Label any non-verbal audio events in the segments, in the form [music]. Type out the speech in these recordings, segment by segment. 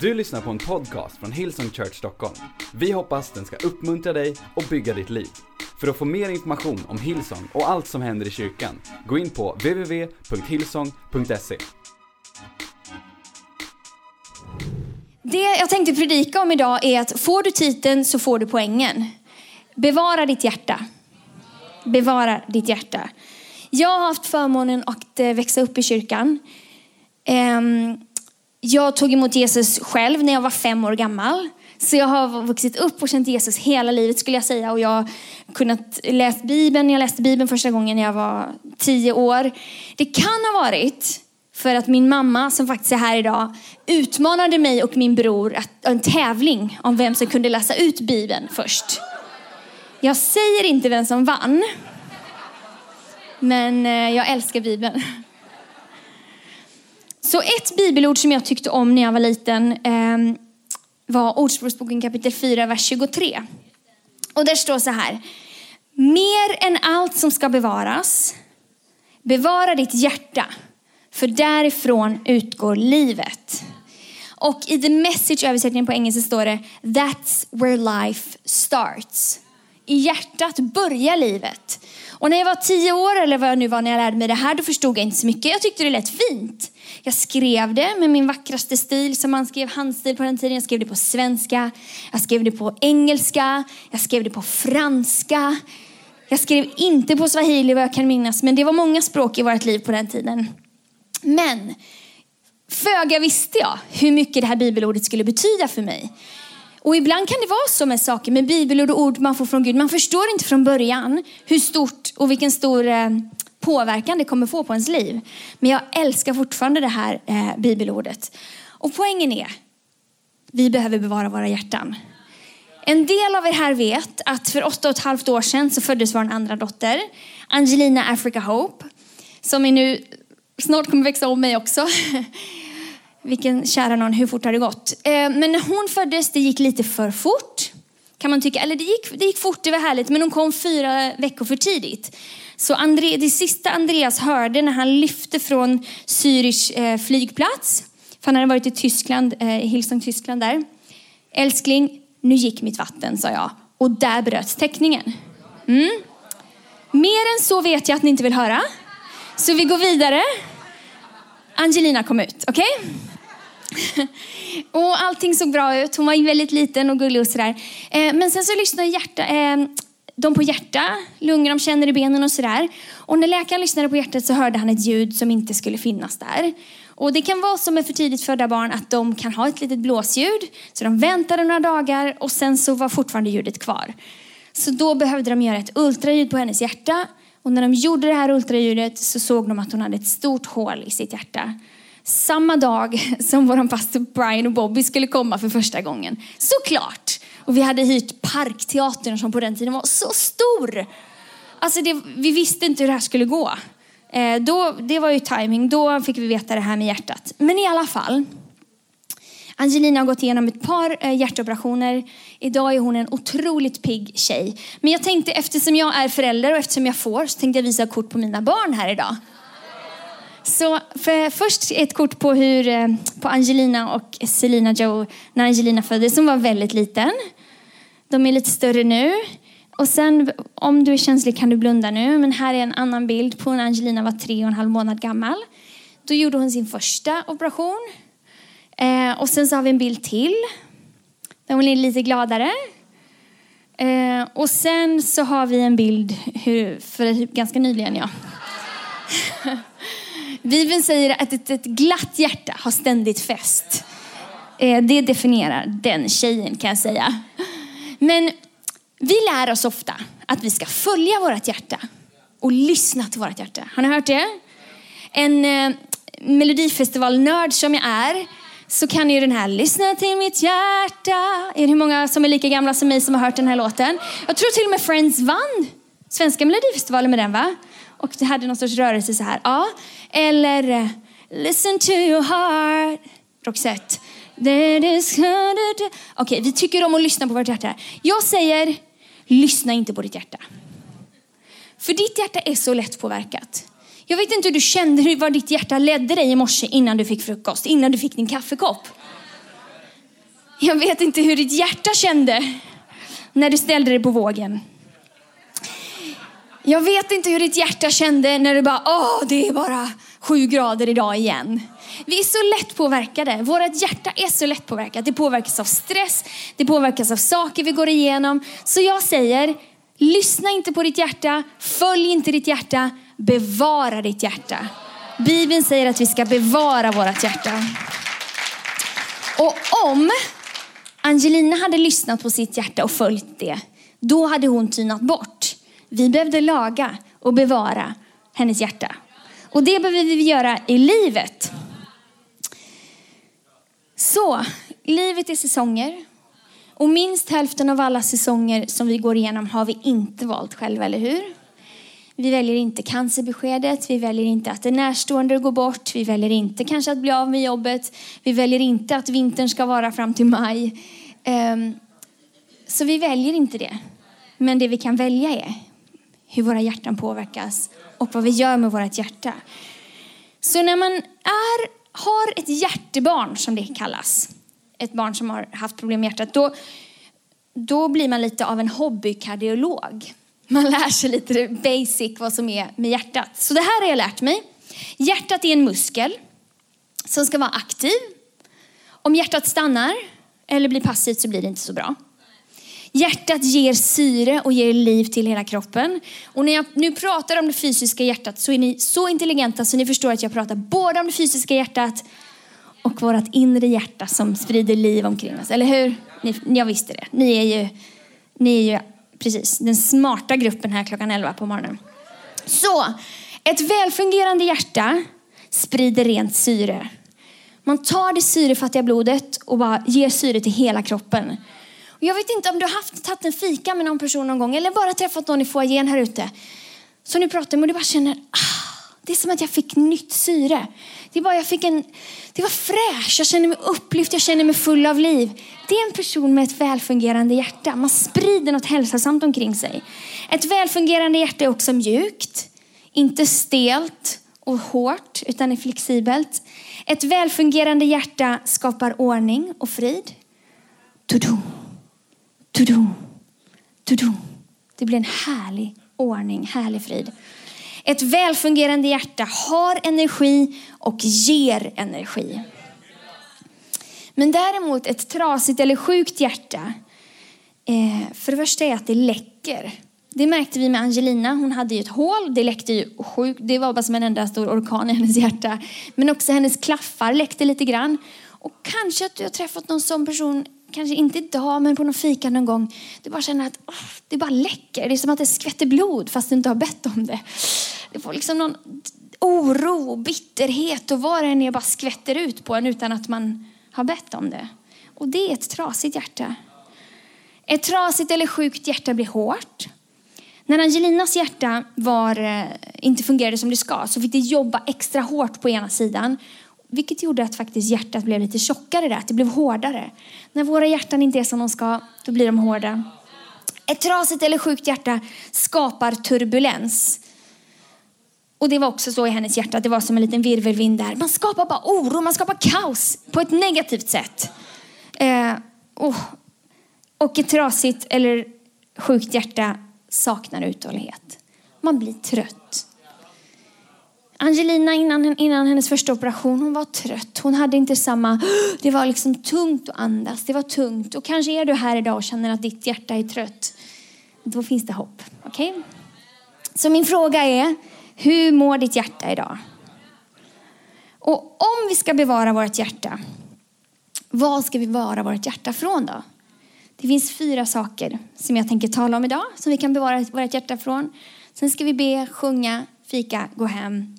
Du lyssnar på en podcast från Hillsong Church Stockholm. Vi hoppas den ska uppmuntra dig och bygga ditt liv. För att få mer information om Hillsong och allt som händer i kyrkan, gå in på www.hillsong.se. Det jag tänkte predika om idag är att får du titeln så får du poängen. Bevara ditt hjärta. Bevara ditt hjärta. Jag har haft förmånen att eh, växa upp i kyrkan. Ehm, jag tog emot Jesus själv när jag var fem år gammal. Så jag har vuxit upp och känt Jesus hela livet skulle jag säga. Och jag har kunnat läsa Bibeln. Jag läste Bibeln första gången när jag var tio år. Det kan ha varit för att min mamma, som faktiskt är här idag, utmanade mig och min bror att, en tävling om vem som kunde läsa ut Bibeln först. Jag säger inte vem som vann. Men eh, jag älskar Bibeln. Så ett bibelord som jag tyckte om när jag var liten eh, var Ordspråksboken kapitel 4, vers 23. Och där står så här. Mer än allt som ska bevaras, bevara ditt hjärta, för därifrån utgår livet. Och i the message översättningen på engelska står det That's where life starts. I hjärtat börjar livet. Och när jag var tio år, eller vad jag nu var när jag lärde mig det här, då förstod jag inte så mycket. Jag tyckte det lät fint. Jag skrev det med min vackraste stil, som man skrev handstil på den tiden. Jag skrev det på svenska, jag skrev det på engelska, jag skrev det på franska. Jag skrev inte på swahili vad jag kan minnas, men det var många språk i vårt liv på den tiden. Men föga visste jag hur mycket det här bibelordet skulle betyda för mig. Och ibland kan det vara så med saker, med bibelord och ord man får från Gud. Man förstår inte från början hur stort och vilken stor eh, påverkan det kommer få på ens liv. Men jag älskar fortfarande det här eh, bibelordet. Och poängen är, vi behöver bevara våra hjärtan. En del av er här vet att för åtta och ett halvt år sedan så föddes vår andra dotter, Angelina Africa Hope, som är nu snart kommer växa om mig också. [laughs] Vilken kära någon, hur fort har det gått? Eh, men när hon föddes, det gick lite för fort. Kan man tycka. Eller det gick, det gick fort, det var härligt. Men hon kom fyra veckor för tidigt. Så André, det sista Andreas hörde när han lyfte från Zürich eh, flygplats, för han hade varit i Tyskland, eh, Hillsong Tyskland där. Älskling, nu gick mitt vatten, sa jag. Och där bröts täckningen. Mm. Mer än så vet jag att ni inte vill höra. Så vi går vidare. Angelina kom ut, okej? Okay? [laughs] och allting såg bra ut. Hon var väldigt liten och gullig och sådär. Eh, men sen så lyssnade hjärta, eh, de på hjärta, lungor de känner i benen och sådär. Och när läkaren lyssnade på hjärtat så hörde han ett ljud som inte skulle finnas där. Och det kan vara som med för tidigt födda barn att de kan ha ett litet blåsljud. Så de väntade några dagar och sen så var fortfarande ljudet kvar. Så då behövde de göra ett ultraljud på hennes hjärta. Och när de gjorde det här ultraljudet så såg de att hon hade ett stort hål i sitt hjärta samma dag [laughs] som vår pastor Brian och Bobby skulle komma för första gången. Såklart! Och vi hade hyrt Parkteatern som på den tiden var så stor. Alltså det, vi visste inte hur det här skulle gå. Eh, då, det var ju timing. då fick vi veta det här med hjärtat. Men i alla fall. Angelina har gått igenom ett par eh, hjärtoperationer. Idag är hon en otroligt pigg tjej. Men jag tänkte eftersom jag är förälder och eftersom jag får så tänkte jag visa kort på mina barn här idag. Så först ett kort på, hur, eh, på Angelina och Selina Joe när Angelina föddes. Hon var väldigt liten. De är lite större nu. Och sen om du är känslig kan du blunda nu. Men här är en annan bild på när Angelina var tre och en halv månad gammal. Då gjorde hon sin första operation. Eh, och sen så har vi en bild till. Där hon är lite gladare. Eh, och sen så har vi en bild hur, för ganska nyligen ja. [laughs] Bibeln säger att ett, ett glatt hjärta har ständigt fest. Eh, det definierar den tjejen kan jag säga. Men vi lär oss ofta att vi ska följa vårt hjärta och lyssna till vårt hjärta. Har ni hört det? En eh, melodifestivalnörd som jag är så kan ju den här lyssna till mitt hjärta. Är det hur många som är lika gamla som mig som har hört den här låten? Jag tror till och med Friends vann svenska melodifestivalen med den va? Och det hade någon sorts rörelse så här. Ja. Eller eh, Listen to your heart. Roxette. Okej, okay, vi tycker om att lyssna på vårt hjärta. Jag säger, lyssna inte på ditt hjärta. För ditt hjärta är så lätt påverkat. Jag vet inte hur du kände, hur var ditt hjärta ledde dig i morse innan du fick frukost, innan du fick din kaffekopp. Jag vet inte hur ditt hjärta kände när du ställde dig på vågen. Jag vet inte hur ditt hjärta kände när du bara, åh, det är bara sju grader idag igen. Vi är så lätt påverkade. Vårt hjärta är så lätt påverkat. Det påverkas av stress, det påverkas av saker vi går igenom. Så jag säger, lyssna inte på ditt hjärta, följ inte ditt hjärta, bevara ditt hjärta. Bibeln säger att vi ska bevara vårt hjärta. Och om Angelina hade lyssnat på sitt hjärta och följt det, då hade hon tynat bort. Vi behövde laga och bevara hennes hjärta. Och det behöver vi göra i livet. Så, livet är säsonger. Och minst hälften av alla säsonger som vi går igenom har vi inte valt själva, eller hur? Vi väljer inte cancerbeskedet, vi väljer inte att en närstående går bort, vi väljer inte kanske att bli av med jobbet, vi väljer inte att vintern ska vara fram till maj. Um, så vi väljer inte det. Men det vi kan välja är hur våra hjärtan påverkas och vad vi gör med vårt hjärta. Så när man är, har ett hjärtebarn, som det kallas, ett barn som har haft problem med hjärtat, då, då blir man lite av en hobbykardiolog. Man lär sig lite basic vad som är med hjärtat. Så det här har jag lärt mig. Hjärtat är en muskel som ska vara aktiv. Om hjärtat stannar eller blir passivt så blir det inte så bra. Hjärtat ger syre och ger liv till hela kroppen. Och när jag nu pratar om det fysiska hjärtat så är ni så intelligenta så ni förstår att jag pratar både om det fysiska hjärtat och vårt inre hjärta som sprider liv omkring oss. Eller hur? Ni, jag visste det. Ni är ju, ni är ju precis den smarta gruppen här klockan 11 på morgonen. Så, ett välfungerande hjärta sprider rent syre. Man tar det syrefattiga blodet och bara ger syre till hela kroppen. Jag vet inte om du har haft, tagit en fika med någon person någon gång eller bara träffat någon i foajén här ute. Så nu pratar med och du bara känner, ah, det är som att jag fick nytt syre. Det, var, jag fick en, det var fräscht, jag känner mig upplyft, jag känner mig full av liv. Det är en person med ett välfungerande hjärta. Man sprider något hälsosamt omkring sig. Ett välfungerande hjärta är också mjukt, inte stelt och hårt, utan är flexibelt. Ett välfungerande hjärta skapar ordning och frid. Tudum. Tudum, tudum. Det blir en härlig ordning, härlig frid. Ett välfungerande hjärta har energi och ger energi. Men däremot ett trasigt eller sjukt hjärta, eh, för det första är att det läcker. Det märkte vi med Angelina. Hon hade ju ett hål, det läckte ju sjukt. Det var bara som en enda stor orkan i hennes hjärta. Men också hennes klaffar läckte lite grann. Och kanske att du har träffat någon sån person kanske inte idag, men på någon fika någon gång. Du bara känner att oh, det bara läcker. Det är som att det skvätter blod fast du inte har bett om det. Du får liksom någon oro bitterhet och vad det än är bara skvätter ut på en utan att man har bett om det. Och det är ett trasigt hjärta. Ett trasigt eller sjukt hjärta blir hårt. När Angelinas hjärta var, eh, inte fungerade som det ska så fick det jobba extra hårt på ena sidan vilket gjorde att faktiskt hjärtat blev lite tjockare där, att det blev hårdare. När våra hjärtan inte är som de ska, då blir de hårda. Ett trasigt eller sjukt hjärta skapar turbulens. Och det var också så i hennes hjärta, det var som en liten virvelvind där. Man skapar bara oro, man skapar kaos på ett negativt sätt. Eh, oh. Och ett trasigt eller sjukt hjärta saknar uthållighet. Man blir trött. Angelina innan, innan hennes första operation, hon var trött. Hon hade inte samma, [gasps] det var liksom tungt att andas, det var tungt. Och kanske är du här idag och känner att ditt hjärta är trött. Då finns det hopp. Okej? Okay? Så min fråga är, hur mår ditt hjärta idag? Och om vi ska bevara vårt hjärta, vad ska vi bevara vårt hjärta från då? Det finns fyra saker som jag tänker tala om idag, som vi kan bevara vårt hjärta från. Sen ska vi be, sjunga, fika, gå hem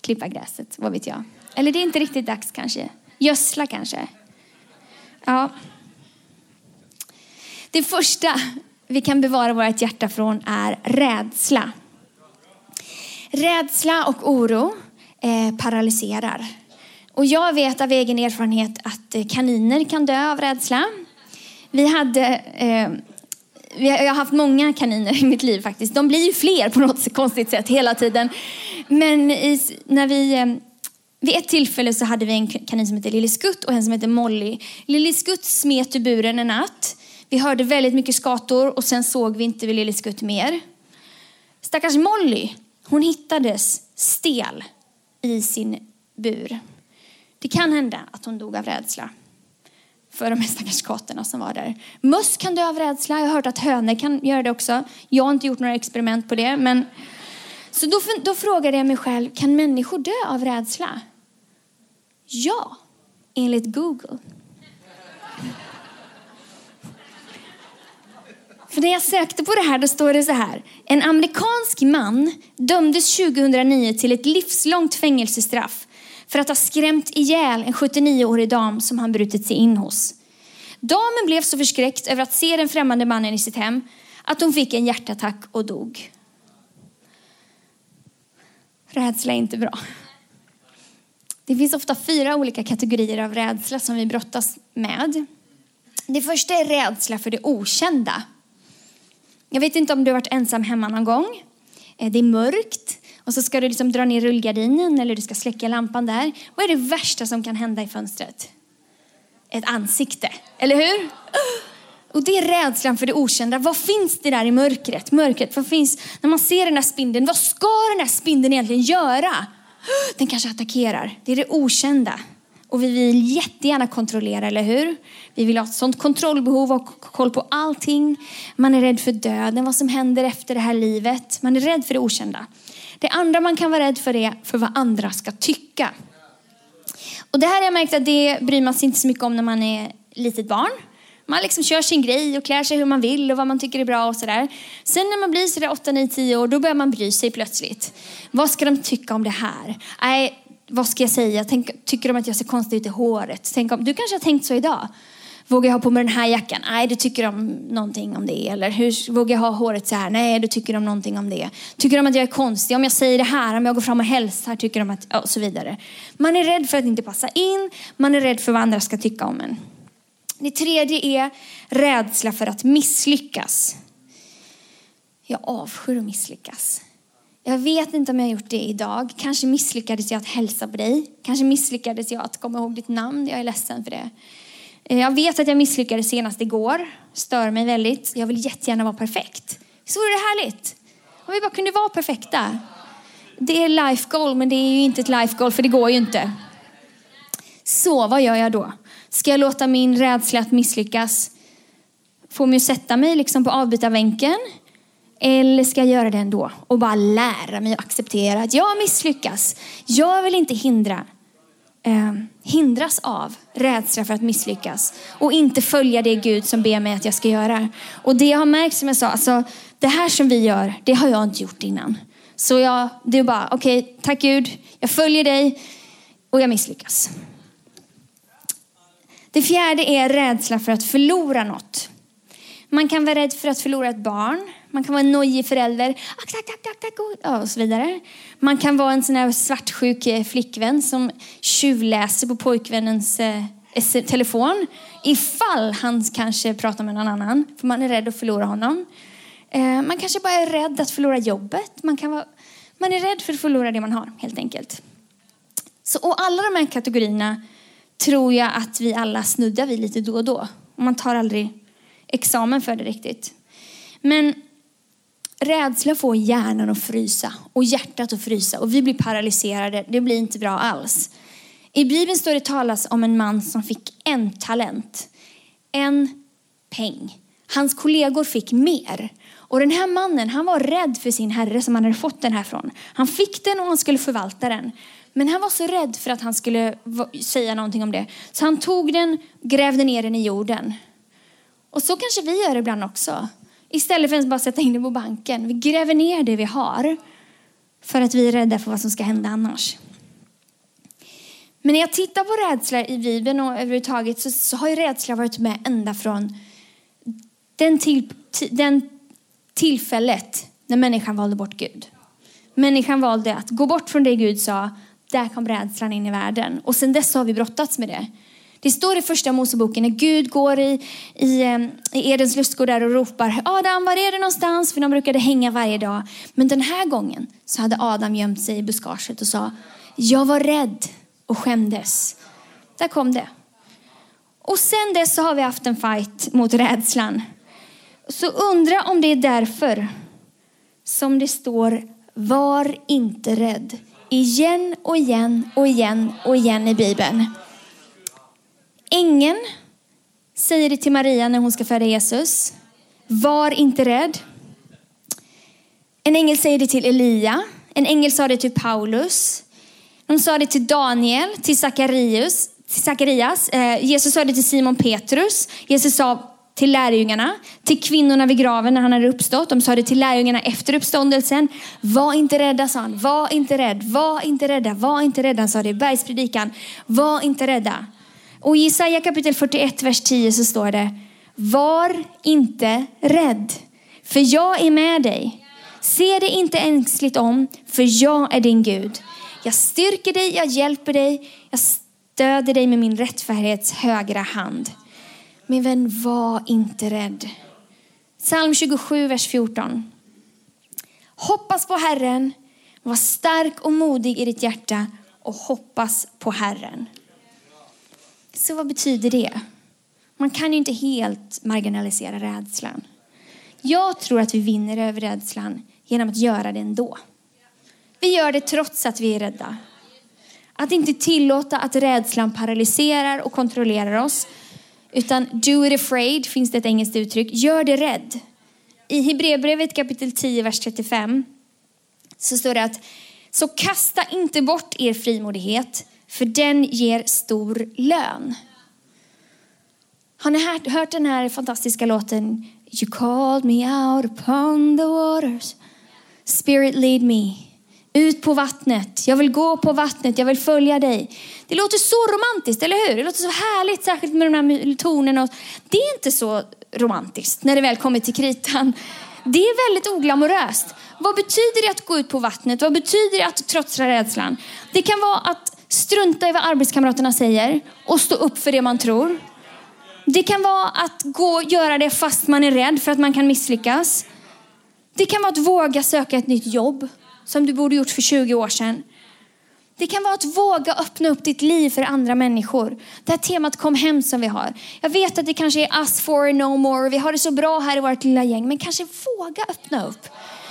klippa gräset, vad vet jag. Eller det är inte riktigt dags kanske. Gödsla kanske. Ja. Det första vi kan bevara vårt hjärta från är rädsla. Rädsla och oro eh, paralyserar. Och jag vet av egen erfarenhet att eh, kaniner kan dö av rädsla. Vi hade eh, jag har haft många kaniner i mitt liv faktiskt. De blir ju fler på något konstigt sätt hela tiden. Men i, när vi, eh, vid ett tillfälle så hade vi en kanin som hette Lille Skutt och en som hette Molly. Lille Skutt smet ur buren en natt. Vi hörde väldigt mycket skator och sen såg vi inte Lille Skutt mer. Stackars Molly, hon hittades stel i sin bur. Det kan hända att hon dog av rädsla för de här stackars katterna som var där. Möss kan dö av rädsla. Jag har hört att hönor kan göra det också. Jag har inte gjort några experiment på det. Men... Så då, då frågade jag mig själv, kan människor dö av rädsla? Ja, enligt Google. För när jag sökte på det här då står det så här. En amerikansk man dömdes 2009 till ett livslångt fängelsestraff för att ha skrämt ihjäl en 79-årig dam som han brutit sig in hos. Damen blev så förskräckt över att se den främmande mannen i sitt hem att hon fick en hjärtattack och dog. Rädsla är inte bra. Det finns ofta fyra olika kategorier av rädsla som vi brottas med. Det första är rädsla för det okända. Jag vet inte om du har varit ensam hemma någon gång. Eh, det är mörkt och så ska du liksom dra ner rullgardinen eller du ska släcka lampan där. Vad är det värsta som kan hända i fönstret? Ett ansikte, eller hur? Och det är rädslan för det okända. Vad finns det där i mörkret? Mörkret, vad finns, när man ser den där spindeln, vad ska den där spindeln egentligen göra? Den kanske attackerar. Det är det okända. Och vi vill jättegärna kontrollera, eller hur? Vi vill ha ett sånt kontrollbehov och koll på allting. Man är rädd för döden, vad som händer efter det här livet. Man är rädd för det okända. Det andra man kan vara rädd för är för vad andra ska tycka. Och det här har jag märkt att det bryr man sig inte så mycket om när man är litet barn. Man liksom kör sin grej och klär sig hur man vill och vad man tycker är bra och sådär. Sen när man blir sådär 8, 9, 10 år, då börjar man bry sig plötsligt. Vad ska de tycka om det här? Nej, vad ska jag säga? Tänk, tycker de att jag ser konstig ut i håret? Tänk om, du kanske har tänkt så idag. Vågar jag ha på mig den här jackan? Nej, du tycker de någonting om det. Eller hur vågar jag ha håret så här? Nej, du tycker de någonting om det. Tycker de att jag är konstig? Om jag säger det här, om jag går fram och hälsar, tycker de att... Och så vidare. Man är rädd för att inte passa in. Man är rädd för vad andra ska tycka om en. Det tredje är rädsla för att misslyckas. Jag avskyr att misslyckas. Jag vet inte om jag har gjort det idag. Kanske misslyckades jag att hälsa på dig. Kanske misslyckades jag att komma ihåg ditt namn. Jag är ledsen för det. Eh, jag vet att jag misslyckades senast igår. Stör mig väldigt. Jag vill jättegärna vara perfekt. Så vore det härligt? Om vi bara kunde vara perfekta. Det är life goal, men det är ju inte ett life goal för det går ju inte. Så vad gör jag då? Ska jag låta min rädsla att misslyckas få mig att sätta mig liksom på avbytarbänken? Eller ska jag göra det ändå och bara lära mig att acceptera att jag misslyckas. Jag vill inte hindra, eh, hindras av rädsla för att misslyckas och inte följa det Gud som ber mig att jag ska göra. Och det jag har märkt som jag sa, alltså, det här som vi gör, det har jag inte gjort innan. Så jag, det är bara, okej, okay, tack Gud, jag följer dig och jag misslyckas. Det fjärde är rädsla för att förlora något. Man kan vara rädd för att förlora ett barn. Man kan vara en nojig förälder. Och så vidare. Man kan vara en sån här svartsjuk eh, flickvän som tjuvläser på pojkvännens eh, telefon. Ifall han kanske pratar med någon annan. För man är rädd att förlora honom. Eh, man kanske bara är rädd att förlora jobbet. Man, kan vara, man är rädd för att förlora det man har helt enkelt. Så, och alla de här kategorierna tror jag att vi alla snuddar vid lite då och då. Och man tar aldrig examen för det riktigt. Men rädsla får hjärnan att frysa och hjärtat att frysa och vi blir paralyserade. Det blir inte bra alls. I Bibeln står det talas om en man som fick en talent, en peng. Hans kollegor fick mer. Och den här mannen, han var rädd för sin herre som han hade fått den här från. Han fick den och han skulle förvalta den. Men han var så rädd för att han skulle säga någonting om det. Så han tog den, grävde ner den i jorden. Och så kanske vi gör ibland också. Istället för att bara sätta in det på banken. Vi gräver ner det vi har. För att vi är rädda för vad som ska hända annars. Men när jag tittar på rädsla i Bibeln och överhuvudtaget så, så har ju rädsla varit med ända från den, till, den tillfället när människan valde bort Gud. Människan valde att gå bort från det Gud sa där kom rädslan in i världen. Och sen dess har vi brottats med det. Det står i första Moseboken när Gud går i, i, i Edens lustgård där och ropar Adam, var är du någonstans? För de brukade hänga varje dag. Men den här gången så hade Adam gömt sig i buskaget och sa Jag var rädd och skämdes. Där kom det. Och sen dess så har vi haft en fight mot rädslan. Så undra om det är därför som det står var inte rädd. Igen och igen och igen och igen i Bibeln. Ängeln säger det till Maria när hon ska föda Jesus. Var inte rädd. En ängel säger det till Elia. En ängel sa det till Paulus. De sa det till Daniel, till Sakarias. Till Sakarias. Eh, Jesus sa det till Simon Petrus. Jesus sa till lärjungarna, till kvinnorna vid graven när han hade uppstått. De sa det till lärjungarna efter uppståndelsen. Var inte rädda, sa han. Var inte rädd, var inte rädda, var inte rädda. Han sa det i bergspredikan. Var inte rädda. Och i Jesaja kapitel 41, vers 10 så står det, var inte rädd, för jag är med dig. Se dig inte ängsligt om, för jag är din Gud. Jag styrker dig, jag hjälper dig, jag stöder dig med min rättfärdighets högra hand. Min vän, var inte rädd. Psalm 27, vers 14. Hoppas på Herren, var stark och modig i ditt hjärta och hoppas på Herren. Så vad betyder det? Man kan ju inte helt marginalisera rädslan. Jag tror att vi vinner över rädslan genom att göra det ändå. Vi gör det trots att vi är rädda. Att inte tillåta att rädslan paralyserar och kontrollerar oss. Utan do it afraid finns det ett engelskt uttryck. Gör det rädd. I Hebreerbrevet kapitel 10, vers 35 så står det att så kasta inte bort er frimodighet för den ger stor lön. Har ni hört den här fantastiska låten You called me out upon the waters Spirit lead me ut på vattnet. Jag vill gå på vattnet. Jag vill följa dig. Det låter så romantiskt, eller hur? Det låter så härligt, särskilt med de här tonerna. Det är inte så romantiskt när det väl kommer till kritan. Det är väldigt oglamoröst. Vad betyder det att gå ut på vattnet? Vad betyder det att trotsa rädslan? Det kan vara att strunta i vad arbetskamraterna säger och stå upp för det man tror. Det kan vara att gå och göra det fast man är rädd för att man kan misslyckas. Det kan vara att våga söka ett nytt jobb som du borde gjort för 20 år sedan. Det kan vara att våga öppna upp ditt liv för andra människor. Det här temat kom hem som vi har. Jag vet att det kanske är us for no more. Vi har det så bra här i vårt lilla gäng. Men kanske våga öppna upp.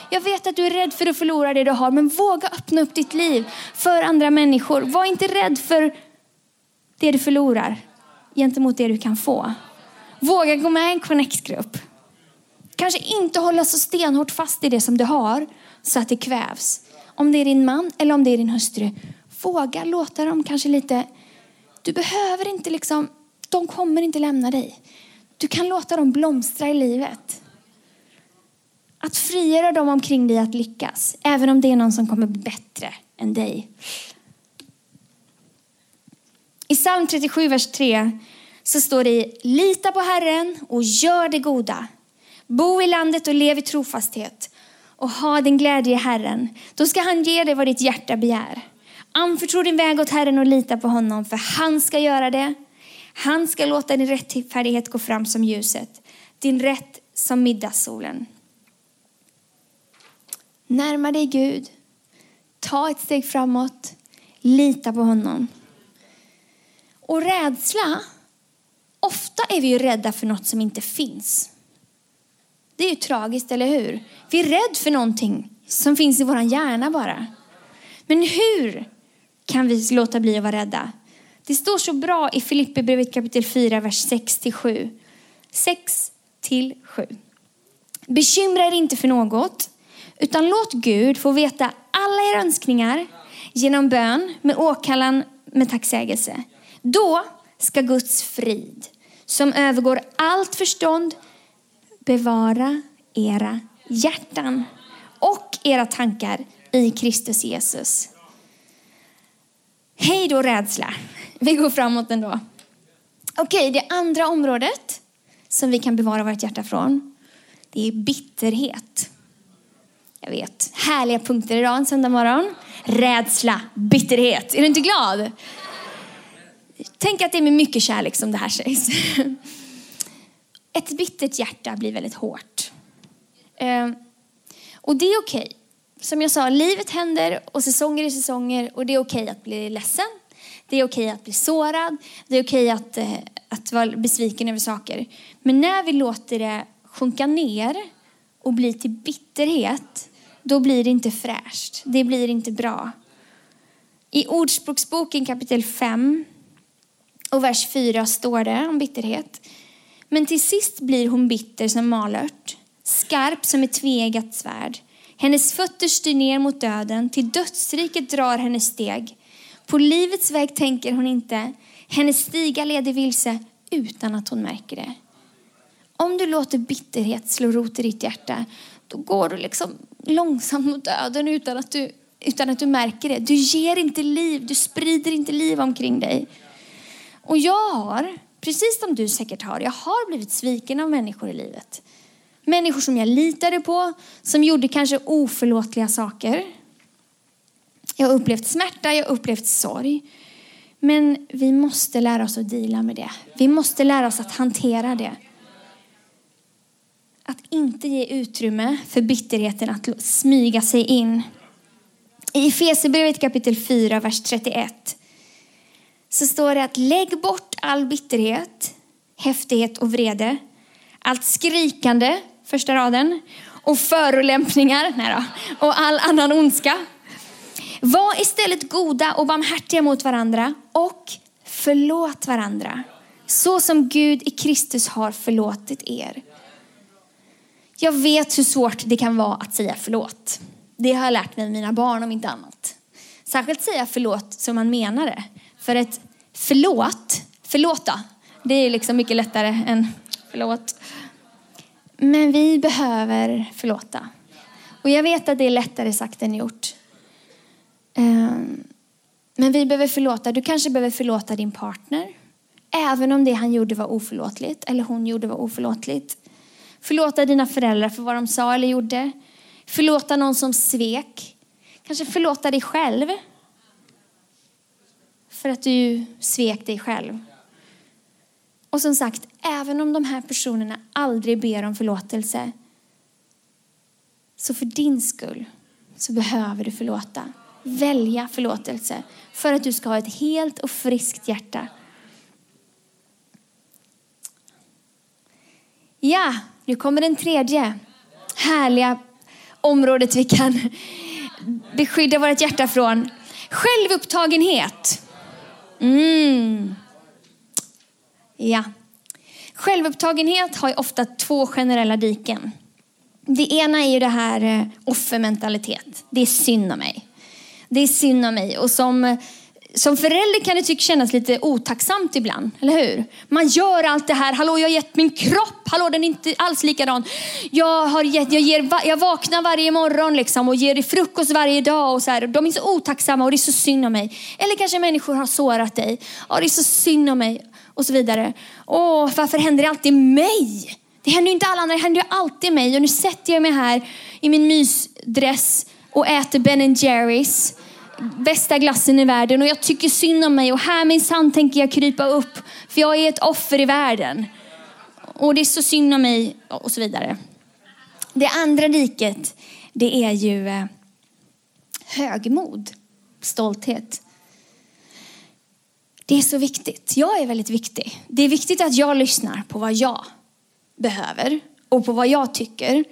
Jag vet att du är rädd för att förlora det du har. Men våga öppna upp ditt liv för andra människor. Var inte rädd för det du förlorar gentemot det du kan få. Våga gå med i en connect-grupp. Kanske inte hålla så stenhårt fast i det som du har så att det kvävs. Om det är din man eller om det är din hustru. Våga låta dem kanske lite... Du behöver inte liksom... De kommer inte lämna dig. Du kan låta dem blomstra i livet. Att frigöra dem omkring dig att lyckas. Även om det är någon som kommer bli bättre än dig. I psalm 37, vers 3 så står det lita på Herren och gör det goda. Bo i landet och lev i trofasthet och ha din glädje i Herren. Då ska han ge dig vad ditt hjärta begär. Anförtro din väg åt Herren och lita på honom, för han ska göra det. Han ska låta din rättfärdighet gå fram som ljuset, din rätt som middagssolen. Närma dig Gud, ta ett steg framåt, lita på honom. Och rädsla, ofta är vi ju rädda för något som inte finns. Det är ju tragiskt, eller hur? Vi är rädda för någonting som finns i vår hjärna bara. Men hur kan vi låta bli att vara rädda? Det står så bra i Filipperbrevet kapitel 4, vers 6-7. 6 7. Bekymra er inte för något, utan låt Gud få veta alla era önskningar genom bön med åkallan med tacksägelse. Då ska Guds frid, som övergår allt förstånd, bevara era hjärtan och era tankar i Kristus Jesus. Hej då rädsla. Vi går framåt ändå. Okej, det andra området som vi kan bevara vårt hjärta från, det är bitterhet. Jag vet, härliga punkter idag en söndag morgon. Rädsla, bitterhet. Är du inte glad? Tänk att det är med mycket kärlek som det här sägs. Ett bittert hjärta blir väldigt hårt. Ehm, och det är okej. Okay. Som jag sa, livet händer och säsonger är säsonger och det är okej okay att bli ledsen. Det är okej att bli sårad. Det är okej att, eh, att vara besviken över saker. Men när vi låter det sjunka ner och blir till bitterhet, då blir det inte fräscht. Det blir inte bra. I Ordspråksboken kapitel 5 och vers 4 står det om bitterhet. Men till sist blir hon bitter som malört, skarp som ett tveeggat svärd. Hennes fötter styr ner mot döden, till dödsriket drar hennes steg. På livets väg tänker hon inte, hennes stiga leder vilse utan att hon märker det. Om du låter bitterhet slå rot i ditt hjärta, då går du liksom långsamt mot döden utan att du, utan att du märker det. Du ger inte liv, du sprider inte liv omkring dig. Och jag har, precis som du säkert har, jag har blivit sviken av människor i livet. Människor som jag litade på, som gjorde kanske oförlåtliga saker. Jag har upplevt smärta, jag har upplevt sorg. Men vi måste lära oss att dela med det. Vi måste lära oss att hantera det. Att inte ge utrymme för bitterheten att smyga sig in. I Efesierbrevet kapitel 4, vers 31 så står det att lägg bort all bitterhet, häftighet och vrede, allt skrikande, första raden, och förolämpningar, nej då, och all annan ondska. Var istället goda och barmhärtiga mot varandra och förlåt varandra, så som Gud i Kristus har förlåtit er. Jag vet hur svårt det kan vara att säga förlåt. Det har jag lärt mig av mina barn om inte annat. Särskilt säga förlåt som man menar det. För ett förlåt, förlåta, det är liksom mycket lättare än förlåt. Men vi behöver förlåta. Och jag vet att det är lättare sagt än gjort. Ehm, men vi behöver förlåta. Du kanske behöver förlåta din partner. Även om det han gjorde var oförlåtligt eller hon gjorde var oförlåtligt. Förlåta dina föräldrar för vad de sa eller gjorde. Förlåta någon som svek. Kanske förlåta dig själv. För att du svek dig själv. Och som sagt, även om de här personerna aldrig ber om förlåtelse så för din skull så behöver du förlåta. Välja förlåtelse för att du ska ha ett helt och friskt hjärta. Ja, nu kommer den tredje härliga området vi kan beskydda vårt hjärta från. Självupptagenhet. Mm. Ja. Självupptagenhet har ju ofta två generella diken. Det ena är ju det här eh, offermentalitet. Det är synd om mig. Det är synd om mig. Och som, som förälder kan det tycka kännas lite otacksamt ibland, eller hur? Man gör allt det här. Hallå, jag har gett min kropp. Hallå, den är inte alls likadan. Jag, har gett, jag, ger, jag vaknar varje morgon liksom och ger dig frukost varje dag. Och så här. De är så otacksamma och det är så synd om mig. Eller kanske människor har sårat dig. Ja, det är så synd om mig och så vidare. Åh, varför händer det alltid mig? Det händer ju inte alla andra, det händer ju alltid mig. Och nu sätter jag mig här i min mysdress och äter Ben Jerrys bästa glassen i världen och jag tycker synd om mig och här minsann tänker jag krypa upp för jag är ett offer i världen. Och det är så synd om mig och så vidare. Det andra diket, det är ju eh, högmod, stolthet. Det är så viktigt. Jag är väldigt viktig. Det är viktigt att jag lyssnar på vad jag behöver och på vad jag tycker.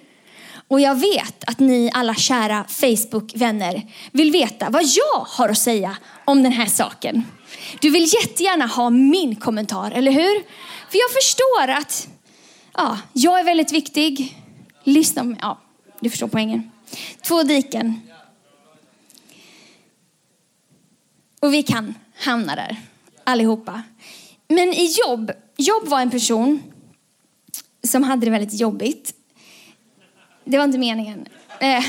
Och jag vet att ni alla kära Facebook-vänner vill veta vad jag har att säga om den här saken. Du vill jättegärna ha min kommentar, eller hur? För jag förstår att ja, jag är väldigt viktig. Lyssna på mig. Ja, du förstår poängen. Två diken. Och vi kan hamna där allihopa. Men i jobb, Jobb var en person som hade det väldigt jobbigt. Det var inte meningen. Eh.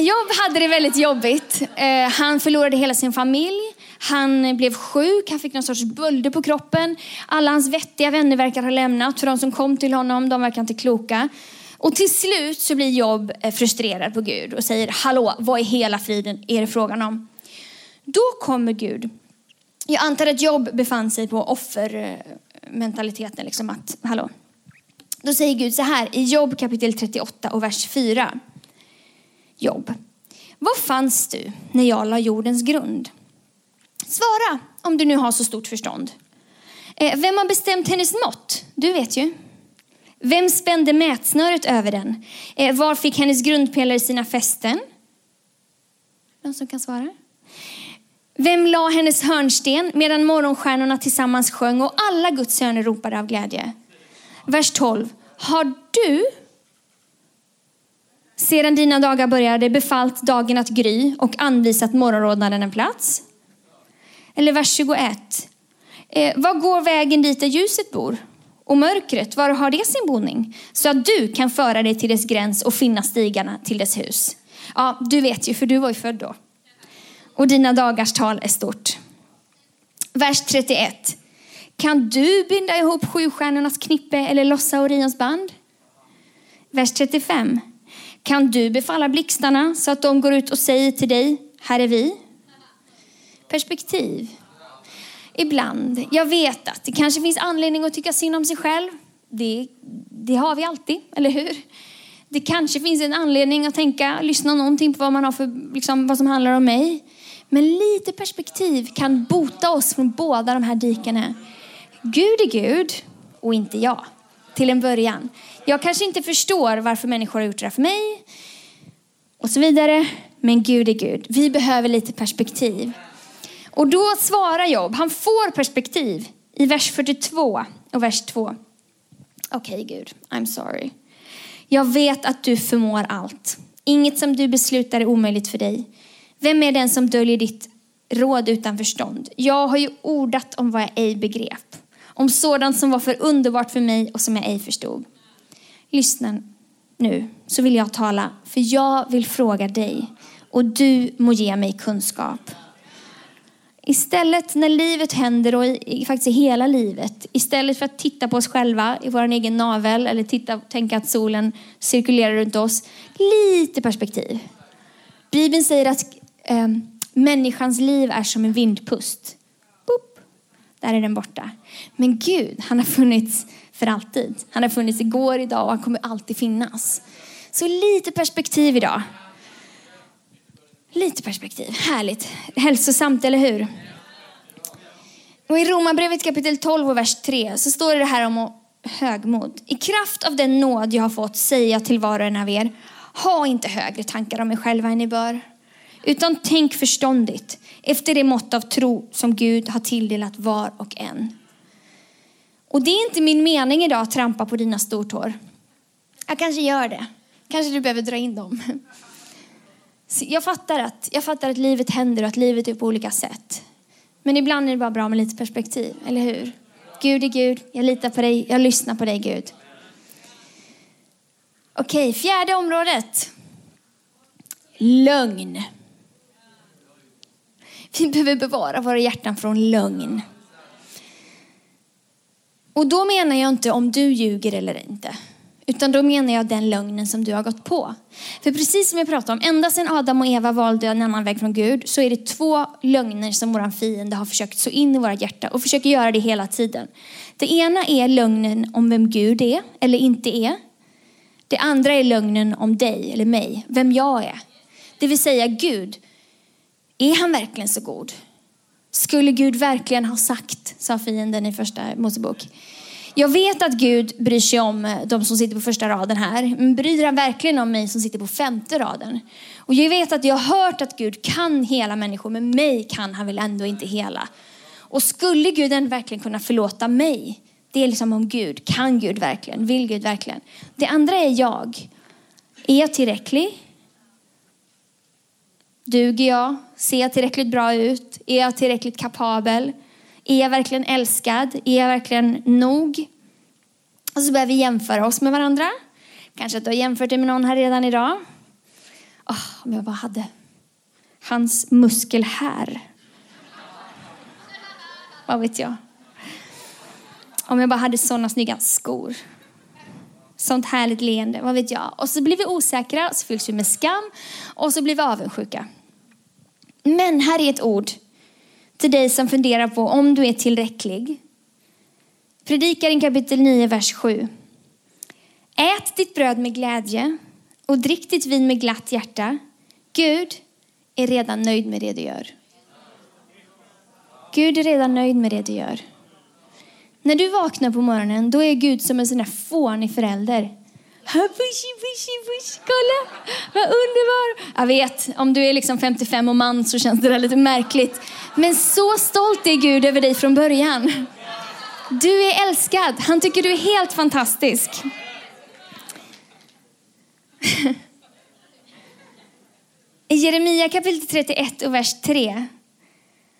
Jobb hade det väldigt jobbigt. Eh, han förlorade hela sin familj. Han blev sjuk, han fick någon sorts bölder på kroppen. Alla hans vettiga vänner verkar ha lämnat. För de som kom till honom, de verkar inte kloka. Och till slut så blir Jobb eh, frustrerad på Gud och säger, hallå, vad i hela friden är det frågan om? Då kommer Gud. Jag antar att Jobb befann sig på offermentaliteten, liksom att, hallå. Då säger Gud så här i Jobb kapitel 38 och vers 4. Jobb. Var fanns du när jag la jordens grund? Svara om du nu har så stort förstånd. Eh, Vem har bestämt hennes mått? Du vet ju. Vem spände mätsnöret över den? Eh, var fick hennes grundpelare sina fästen? Någon som kan svara? Vem la hennes hörnsten medan morgonstjärnorna tillsammans sjöng och alla Guds söner ropade av glädje? Vers 12. Har du sedan dina dagar började befallt dagen att gry och anvisat morgonrodnaden en plats? Eller vers 21. Eh, var går vägen dit där ljuset bor? Och mörkret, var har det sin boning? Så att du kan föra dig till dess gräns och finna stigarna till dess hus. Ja, du vet ju, för du var ju född då. Och dina dagars tal är stort. Vers 31. Kan du binda ihop sjustjärnornas knippe eller lossa Orions band? Vers 35. Kan du befalla blixtarna så att de går ut och säger till dig, här är vi? Perspektiv. Ibland. Jag vet att det kanske finns anledning att tycka synd om sig själv. Det, det har vi alltid, eller hur? Det kanske finns en anledning att tänka, lyssna någonting på vad man har för, liksom, vad som handlar om mig. Men lite perspektiv kan bota oss från båda de här dikena. Gud är Gud och inte jag. Till en början. Jag kanske inte förstår varför människor har gjort det här för mig. Och så vidare. Men Gud är Gud. Vi behöver lite perspektiv. Och då svarar Job, han får perspektiv i vers 42 och vers 2. Okej okay, Gud, I'm sorry. Jag vet att du förmår allt. Inget som du beslutar är omöjligt för dig. Vem är den som döljer ditt råd utan förstånd? Jag har ju ordat om vad jag ej begrep. Om sådant som var för underbart för mig och som jag ej förstod. Lyssna nu, så vill jag tala, för jag vill fråga dig och du må ge mig kunskap. Istället när livet händer och i, faktiskt i hela livet, istället för att titta på oss själva i vår egen navel eller titta, tänka att solen cirkulerar runt oss, lite perspektiv. Bibeln säger att eh, människans liv är som en vindpust. Där är den borta. Men Gud, han har funnits för alltid. Han har funnits igår, idag och han kommer alltid finnas. Så lite perspektiv idag. Lite perspektiv. Härligt. Hälsosamt, eller hur? Och I Romarbrevet kapitel 12 och vers 3 så står det här om högmod. I kraft av den nåd jag har fått säger jag till var och en av er, ha inte högre tankar om er själva än ni bör. Utan tänk förståndigt efter det mått av tro som Gud har tilldelat var och en. Och det är inte min mening idag att trampa på dina stortår. Jag kanske gör det. Kanske du behöver dra in dem. Jag fattar, att, jag fattar att livet händer och att livet är på olika sätt. Men ibland är det bara bra med lite perspektiv, eller hur? Gud är Gud, jag litar på dig, jag lyssnar på dig Gud. Okej, fjärde området. Lögn. Vi behöver bevara våra hjärtan från lögn. Och då menar jag inte om du ljuger eller inte. Utan då menar jag den lögnen som du har gått på. För precis som jag pratade om, ända sedan Adam och Eva valde en annan väg från Gud så är det två lögner som vår fiende har försökt så in i våra hjärta och försöker göra det hela tiden. Det ena är lögnen om vem Gud är eller inte är. Det andra är lögnen om dig eller mig, vem jag är. Det vill säga Gud, är han verkligen så god? Skulle Gud verkligen ha sagt, sa fienden i första Mosebok. Jag vet att Gud bryr sig om eh, de som sitter på första raden här. Men bryr han verkligen om mig som sitter på femte raden? Och jag vet att jag har hört att Gud kan hela människor, men mig kan han väl ändå inte hela. Och skulle Gud verkligen kunna förlåta mig? Det är liksom om Gud. Kan Gud verkligen? Vill Gud verkligen? Det andra är jag. Är jag tillräcklig? Duger jag? Ser jag tillräckligt bra ut? Är jag tillräckligt kapabel? Är jag verkligen älskad? Är jag verkligen nog? Och så börjar vi jämföra oss med varandra. Kanske att du har jämfört dig med någon här redan idag. Oh, om jag bara hade hans muskel här. Vad vet jag? Om jag bara hade sådana snygga skor. Sånt härligt leende, vad vet jag. Och så blir vi osäkra, så fylls vi med skam och så blir vi avundsjuka. Men här är ett ord till dig som funderar på om du är tillräcklig. Predikaren kapitel 9, vers 7. Ät ditt bröd med glädje och drick ditt vin med glatt hjärta. Gud, är redan nöjd med det du gör. Gud är redan nöjd med det du gör. När du vaknar på morgonen, då är Gud som en sån där fånig förälder. Pushy, pushy, push, kolla vad underbar. Jag vet, om du är liksom 55 och man så känns det där lite märkligt. Men så stolt är Gud över dig från början. Du är älskad. Han tycker du är helt fantastisk. I Jeremia kapitel 31 och vers 3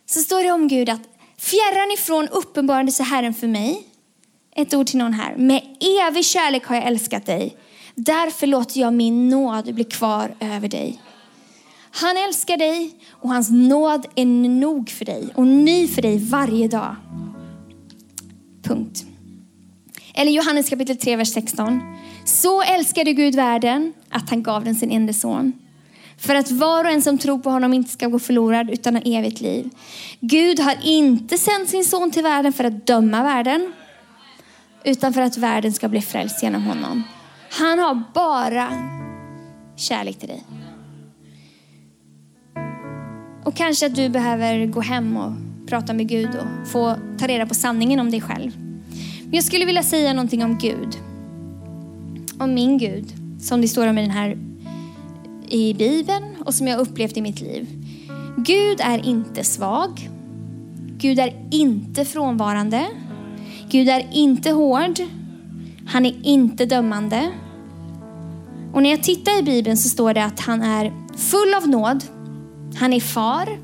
så står det om Gud att fjärran ifrån uppenbarade sig Herren för mig. Ett ord till någon här. Med evig kärlek har jag älskat dig. Därför låter jag min nåd bli kvar över dig. Han älskar dig och hans nåd är nog för dig och ny för dig varje dag. Punkt. Eller Johannes kapitel 3, vers 16. Så älskade Gud världen att han gav den sin enda son. För att var och en som tror på honom inte ska gå förlorad utan ha evigt liv. Gud har inte sänt sin son till världen för att döma världen. Utan för att världen ska bli frälst genom honom. Han har bara kärlek till dig. Och kanske att du behöver gå hem och prata med Gud och få ta reda på sanningen om dig själv. Men jag skulle vilja säga någonting om Gud. Om min Gud, som det står om i den här i Bibeln och som jag upplevt i mitt liv. Gud är inte svag. Gud är inte frånvarande. Gud är inte hård. Han är inte dömande. Och när jag tittar i Bibeln så står det att han är full av nåd. Han är far.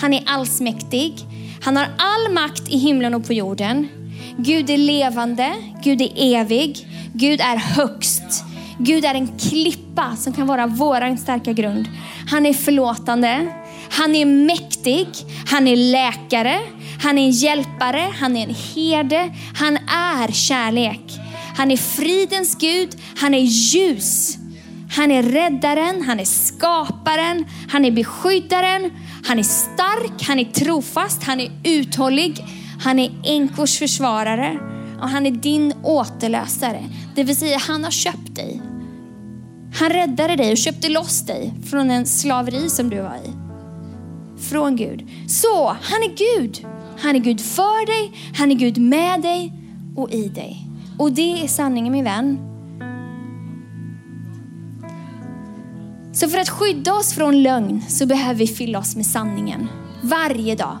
Han är allsmäktig. Han har all makt i himlen och på jorden. Gud är levande. Gud är evig. Gud är högst. Gud är en klippa som kan vara vår starka grund. Han är förlåtande. Han är mäktig. Han är läkare. Han är en hjälpare. Han är en herde. Han är kärlek. Han är fridens Gud. Han är ljus. Han är räddaren, han är skaparen, han är beskyddaren, han är stark, han är trofast, han är uthållig, han är änkors försvarare och han är din återlösare. Det vill säga, han har köpt dig. Han räddade dig och köpte loss dig från en slaveri som du var i. Från Gud. Så, han är Gud. Han är Gud för dig, han är Gud med dig och i dig. Och det är sanningen min vän. Så för att skydda oss från lögn så behöver vi fylla oss med sanningen. Varje dag.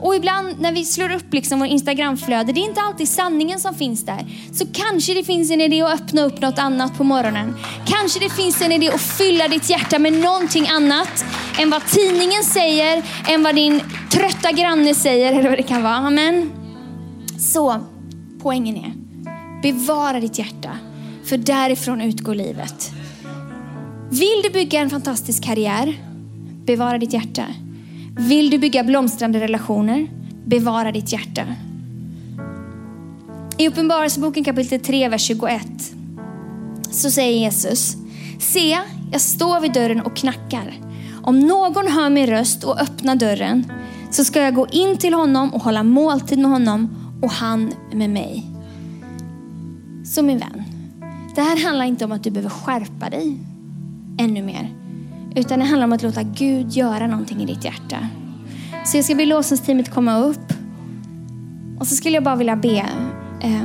Och ibland när vi slår upp liksom vår Instagramflöde, det är inte alltid sanningen som finns där. Så kanske det finns en idé att öppna upp något annat på morgonen. Kanske det finns en idé att fylla ditt hjärta med någonting annat än vad tidningen säger, än vad din trötta granne säger eller vad det kan vara. Amen. Så, poängen är, bevara ditt hjärta. För därifrån utgår livet. Vill du bygga en fantastisk karriär? Bevara ditt hjärta. Vill du bygga blomstrande relationer? Bevara ditt hjärta. I Uppenbarelseboken kapitel 3, vers 21 så säger Jesus, se, jag står vid dörren och knackar. Om någon hör min röst och öppnar dörren så ska jag gå in till honom och hålla måltid med honom och han med mig. Så min vän, det här handlar inte om att du behöver skärpa dig ännu mer. Utan det handlar om att låta Gud göra någonting i ditt hjärta. Så jag ska be lovsångsteamet komma upp. Och så skulle jag bara vilja be. Eh,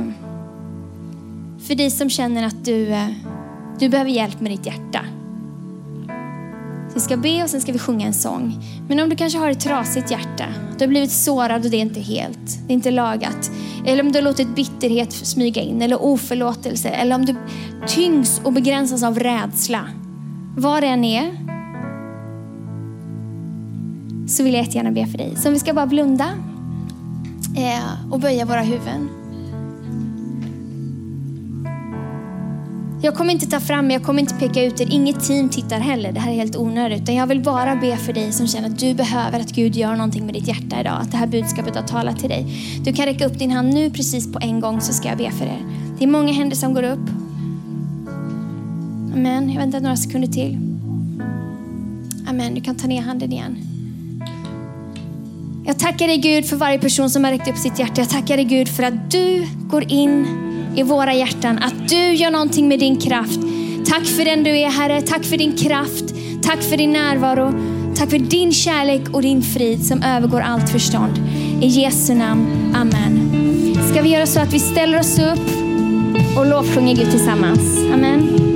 för dig som känner att du, eh, du behöver hjälp med ditt hjärta. Så vi ska be och sen ska vi sjunga en sång. Men om du kanske har ett trasigt hjärta. Du har blivit sårad och det är inte helt. Det är inte lagat. Eller om du har låtit bitterhet smyga in. Eller oförlåtelse. Eller om du tyngs och begränsas av rädsla. Vad det än är så vill jag jättegärna be för dig. Så om vi ska bara blunda eh, och böja våra huvuden. Jag kommer inte ta fram, jag kommer inte peka ut er. Inget team tittar heller. Det här är helt onödigt. Utan jag vill bara be för dig som känner att du behöver att Gud gör någonting med ditt hjärta idag. Att det här budskapet har talat till dig. Du kan räcka upp din hand nu precis på en gång så ska jag be för er. Det är många händer som går upp. Amen. Jag väntar några sekunder till. Amen. Du kan ta ner handen igen. Jag tackar dig Gud för varje person som har räckt upp sitt hjärta. Jag tackar dig Gud för att du går in i våra hjärtan. Att du gör någonting med din kraft. Tack för den du är Herre. Tack för din kraft. Tack för din närvaro. Tack för din kärlek och din frid som övergår allt förstånd. I Jesu namn. Amen. Ska vi göra så att vi ställer oss upp och lovsjunger Gud tillsammans. Amen.